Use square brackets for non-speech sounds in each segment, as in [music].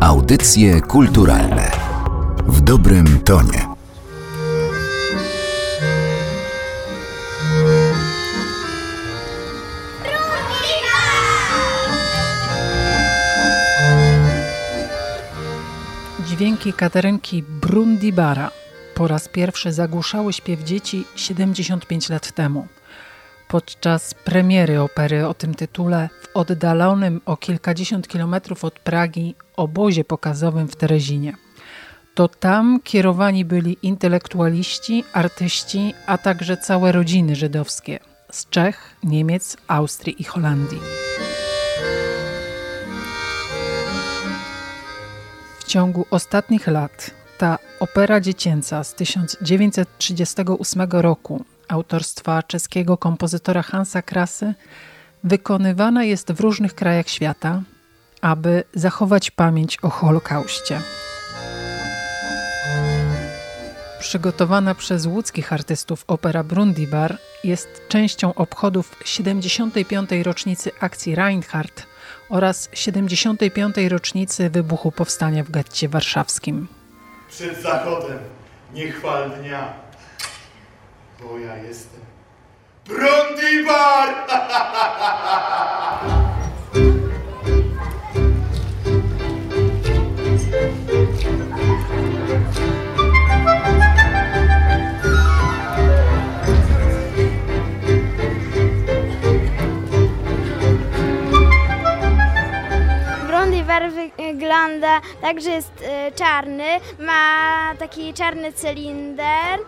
Audycje kulturalne w dobrym tonie. Dźwięki Katarynki Brundibara po raz pierwszy zagłuszały śpiew dzieci 75 lat temu. Podczas premiery opery o tym tytule w oddalonym o kilkadziesiąt kilometrów od Pragi obozie pokazowym w Terezinie. To tam kierowani byli intelektualiści, artyści, a także całe rodziny żydowskie z Czech, Niemiec, Austrii i Holandii. W ciągu ostatnich lat ta opera dziecięca z 1938 roku autorstwa czeskiego kompozytora Hansa Krasy wykonywana jest w różnych krajach świata, aby zachować pamięć o Holokauście. Przygotowana przez łódzkich artystów opera Brundibar jest częścią obchodów 75. rocznicy akcji Reinhardt oraz 75. rocznicy wybuchu powstania w getcie warszawskim. Przed zachodem niechwal dnia, bo ja jestem! Brundibar [laughs] wygląda tak, że jest y, czarny, ma taki czarny cylinder,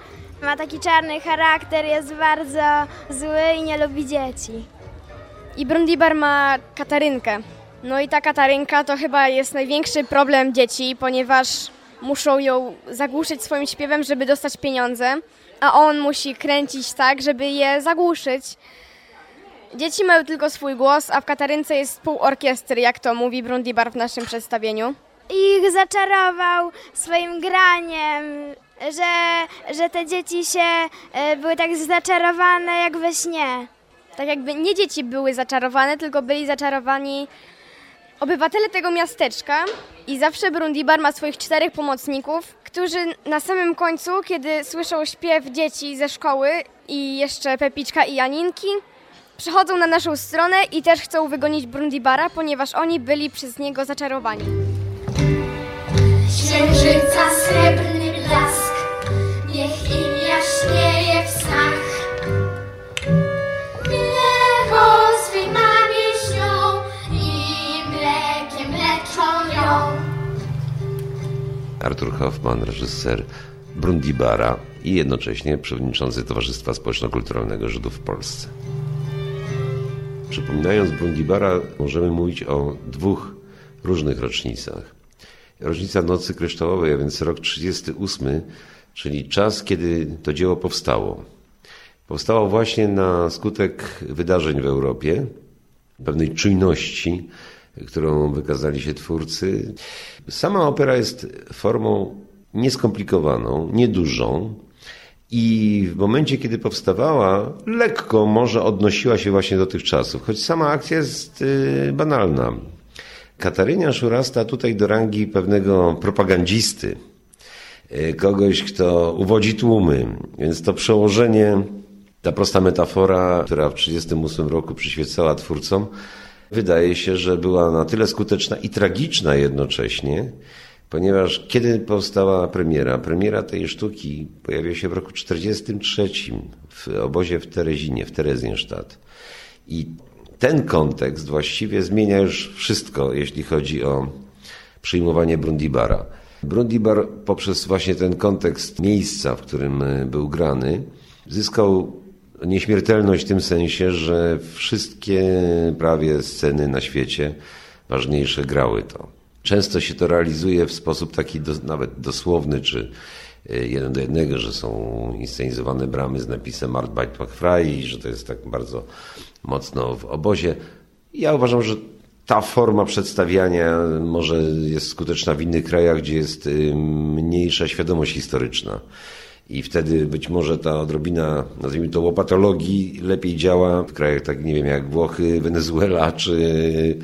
ma taki czarny charakter, jest bardzo zły i nie lubi dzieci. I Brundibar ma Katarynkę. No i ta Katarynka to chyba jest największy problem dzieci, ponieważ muszą ją zagłuszyć swoim śpiewem, żeby dostać pieniądze, a on musi kręcić tak, żeby je zagłuszyć. Dzieci mają tylko swój głos, a w Katarynce jest pół orkiestry, jak to mówi Brundibar w naszym przedstawieniu. Ich zaczarował swoim graniem, że, że te dzieci się y, były tak zaczarowane jak we śnie. Tak jakby nie dzieci były zaczarowane, tylko byli zaczarowani obywatele tego miasteczka i zawsze Brundibar ma swoich czterech pomocników, którzy na samym końcu, kiedy słyszą śpiew dzieci ze szkoły i jeszcze Pepiczka i Janinki, przychodzą na naszą stronę i też chcą wygonić Brundibara, ponieważ oni byli przez niego zaczarowani. Księżyca srebrny blask, niech im jaśnieje w snach. Mleko swej mamie śnią i mlekiem leczą ją. Artur Hoffman, reżyser Brundibara i jednocześnie przewodniczący Towarzystwa Społeczno-Kulturalnego Żydów w Polsce. Przypominając Brundibara, możemy mówić o dwóch różnych rocznicach. Rocznica Nocy Kryształowej, a więc rok 38, czyli czas, kiedy to dzieło powstało. Powstało właśnie na skutek wydarzeń w Europie, pewnej czujności, którą wykazali się twórcy. Sama opera jest formą nieskomplikowaną, niedużą i w momencie, kiedy powstawała, lekko może odnosiła się właśnie do tych czasów, choć sama akcja jest y, banalna. Kataryniarz urasta tutaj do rangi pewnego propagandzisty, y, kogoś, kto uwodzi tłumy, więc to przełożenie, ta prosta metafora, która w 1938 roku przyświecała twórcom, wydaje się, że była na tyle skuteczna i tragiczna jednocześnie, ponieważ kiedy powstała premiera? Premiera tej sztuki pojawiła się w roku 1943 w obozie w Terezinie, w Terezjenstadt. I ten kontekst właściwie zmienia już wszystko, jeśli chodzi o przyjmowanie Brundibara. Brundibar poprzez właśnie ten kontekst miejsca, w którym był grany, zyskał nieśmiertelność w tym sensie, że wszystkie prawie sceny na świecie ważniejsze grały to. Często się to realizuje w sposób taki do, nawet dosłowny, czy jeden do jednego, że są inscenizowane bramy z napisem Arbeit macht frei, że to jest tak bardzo mocno w obozie. Ja uważam, że ta forma przedstawiania może jest skuteczna w innych krajach, gdzie jest mniejsza świadomość historyczna. I wtedy być może ta odrobina, nazwijmy to, łopatologii lepiej działa w krajach tak, nie wiem, jak Włochy, Wenezuela czy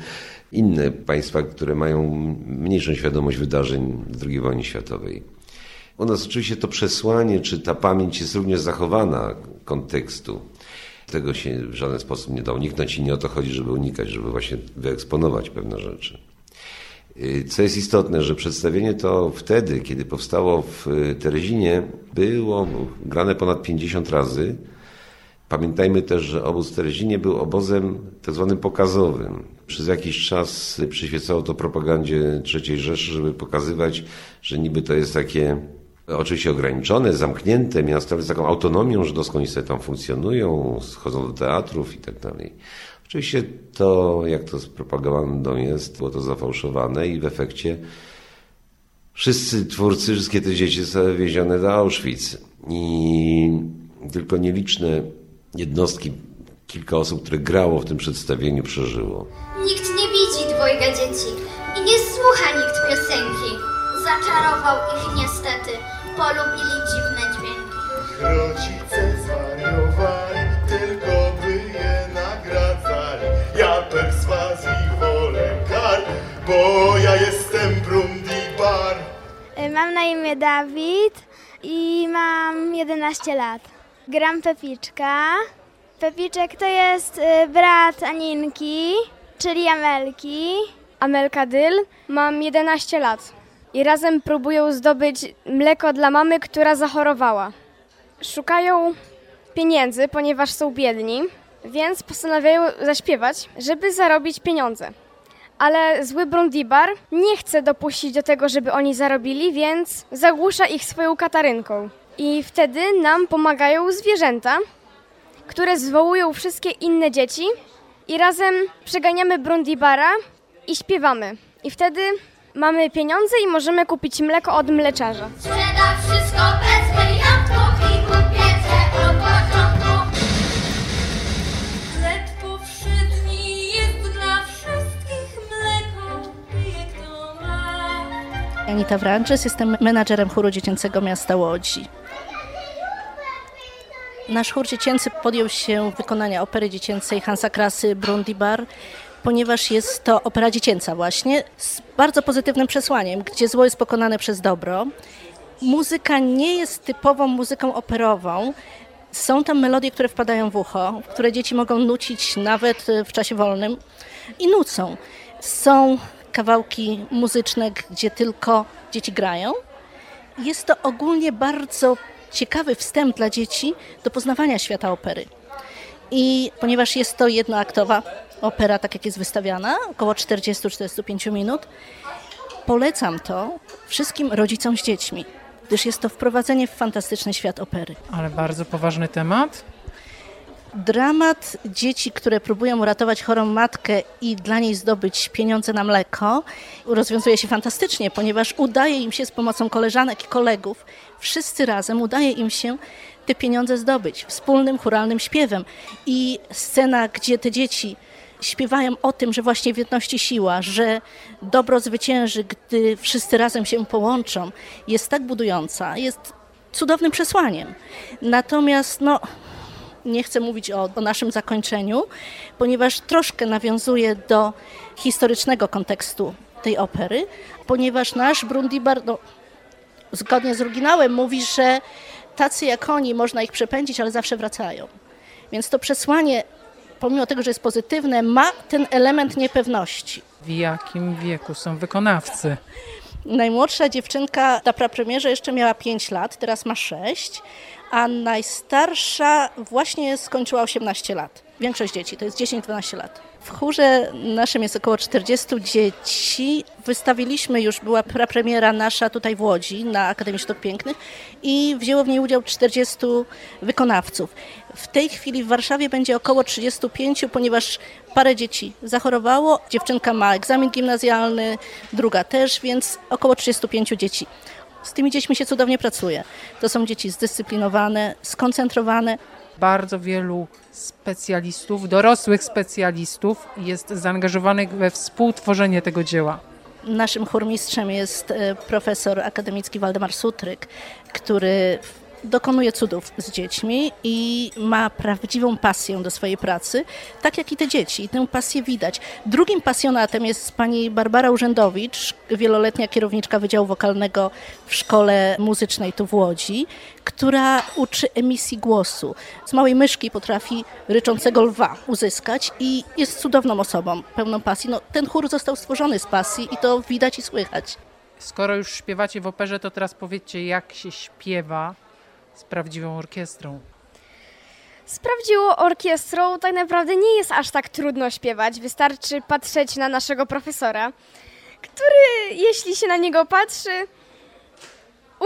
inne państwa, które mają mniejszą świadomość wydarzeń II wojny światowej. U nas oczywiście to przesłanie, czy ta pamięć jest również zachowana kontekstu. Tego się w żaden sposób nie da uniknąć i nie o to chodzi, żeby unikać, żeby właśnie wyeksponować pewne rzeczy. Y, co jest istotne, że przedstawienie to wtedy, kiedy powstało w Terezinie, było grane ponad 50 razy. Pamiętajmy też, że obóz w Terezinie był obozem tak zwanym pokazowym. Przez jakiś czas przyświecało to propagandzie III Rzeszy, żeby pokazywać, że niby to jest takie oczywiście ograniczone, zamknięte miasto, z taką autonomią i sobie tam funkcjonują, chodzą do teatrów i tak dalej. Oczywiście to, jak to z propagandą jest, było to zafałszowane i w efekcie wszyscy twórcy, wszystkie te dzieci zostały wiezione do Auschwitz. I tylko nieliczne jednostki, kilka osób, które grało w tym przedstawieniu, przeżyło. Nikt nie widzi dwojga dzieci i nie słucha nikt piosenki. Zaczarował ich niestety, polubili dziwne dźwięki. Rodzice zwariowali, tylko by je nagradzali. Ja perswazji wolę kar, bo ja jestem Brundibar. Y, Mam na imię Dawid i mam 11 lat. Gram Pepiczka. Pepiczek to jest y, brat Aninki, czyli Amelki. Amelka Dyl, mam 11 lat i razem próbują zdobyć mleko dla mamy, która zachorowała. Szukają pieniędzy, ponieważ są biedni, więc postanawiają zaśpiewać, żeby zarobić pieniądze. Ale zły Brundibar nie chce dopuścić do tego, żeby oni zarobili, więc zagłusza ich swoją katarynką. I wtedy nam pomagają zwierzęta, które zwołują wszystkie inne dzieci i razem przeganiamy Brundibara i śpiewamy. I wtedy mamy pieniądze i możemy kupić mleko od mleczarza. Sprzeda wszystko Anita Wranczes, jestem menadżerem chóru dziecięcego miasta Łodzi. Nasz chór dziecięcy podjął się wykonania opery dziecięcej Hansa Krasy Brundibar, ponieważ jest to opera dziecięca właśnie, z bardzo pozytywnym przesłaniem, gdzie zło jest pokonane przez dobro. Muzyka nie jest typową muzyką operową. Są tam melodie, które wpadają w ucho, które dzieci mogą nucić nawet e, w czasie wolnym i nucą. Są kawałki muzyczne, gdzie tylko dzieci grają. Jest to ogólnie bardzo ciekawy wstęp dla dzieci do poznawania świata opery. I ponieważ jest to jednoaktowa opera, tak jak jest wystawiana, około 40-45 minut, polecam to wszystkim rodzicom z dziećmi, gdyż jest to wprowadzenie w fantastyczny świat opery. Ale bardzo poważny temat. Dramat dzieci, które próbują uratować chorą matkę i dla niej zdobyć pieniądze na mleko, rozwiązuje się fantastycznie, ponieważ udaje im się z pomocą koleżanek i kolegów, wszyscy razem udaje im się te pieniądze zdobyć wspólnym churalnym śpiewem. I scena, gdzie te dzieci śpiewają o tym, że właśnie w jedności siła, że dobro zwycięży, gdy wszyscy razem się połączą, jest tak budująca, jest cudownym przesłaniem. Natomiast no, nie chcę mówić o, o naszym zakończeniu, ponieważ troszkę nawiązuje do historycznego kontekstu tej opery, ponieważ nasz Brundibar, no, zgodnie z oryginałem, mówi, że tacy jak oni, można ich przepędzić, ale zawsze wracają. Więc to przesłanie, pomimo tego, że jest pozytywne, ma ten element niepewności. W jakim wieku są wykonawcy? Najmłodsza dziewczynka na prapremierze jeszcze miała 5 lat, teraz ma 6, a najstarsza właśnie skończyła 18 lat. Większość dzieci to jest 10-12 lat. W chórze naszym jest około 40 dzieci. Wystawiliśmy już, była prapremiera nasza tutaj w Łodzi na Akademii Sztuk Pięknych i wzięło w niej udział 40 wykonawców. W tej chwili w Warszawie będzie około 35, ponieważ parę dzieci zachorowało. Dziewczynka ma egzamin gimnazjalny, druga też, więc około 35 dzieci. Z tymi dziećmi się cudownie pracuje. To są dzieci zdyscyplinowane, skoncentrowane, Bardzo wielu specjalistów, dorosłych specjalistów jest zaangażowanych we współtworzenie tego dzieła. Naszym chórmistrzem jest e, profesor akademicki Waldemar Sutryk, który dokonuje cudów z dziećmi i ma prawdziwą pasję do swojej pracy, tak jak i te dzieci. I tę pasję widać. Drugim pasjonatem jest pani Barbara Urzędowicz, wieloletnia kierowniczka Wydziału Wokalnego w Szkole Muzycznej tu w Łodzi, która uczy emisji głosu. Z małej myszki potrafi ryczącego lwa uzyskać i jest cudowną osobą, pełną pasji. No, ten chór został stworzony z pasji i to widać i słychać. Skoro już śpiewacie w operze, to teraz powiedzcie, jak się śpiewa z prawdziwą orkiestrą. Z prawdziwą orkiestrą tak naprawdę nie jest aż tak trudno śpiewać. Wystarczy patrzeć na naszego profesora, który, jeśli się na niego patrzy,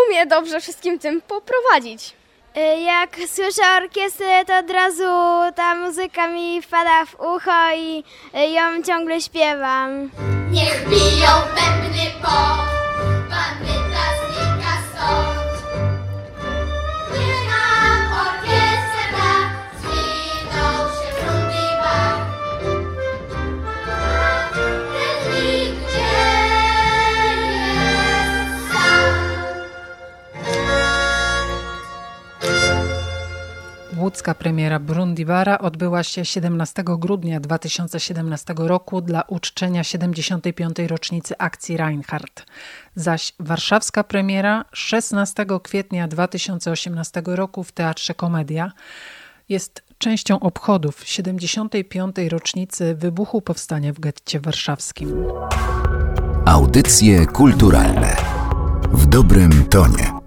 umie dobrze wszystkim tym poprowadzić. Y, Jak słyszę orkiestrę, to od razu ta muzyka mi wpada w ucho i ją ciągle śpiewam. Niech biją bębny po, Łódzka premiera Brundibara odbyła się 17 grudnia 2017 roku dla uczczenia 75. rocznicy akcji Reinhardt, zaś warszawska premiera 16 kwietnia 2018 roku w Teatrze Komedia jest częścią obchodów 75. rocznicy wybuchu powstania w getcie warszawskim. Audycje kulturalne w dobrym tonie.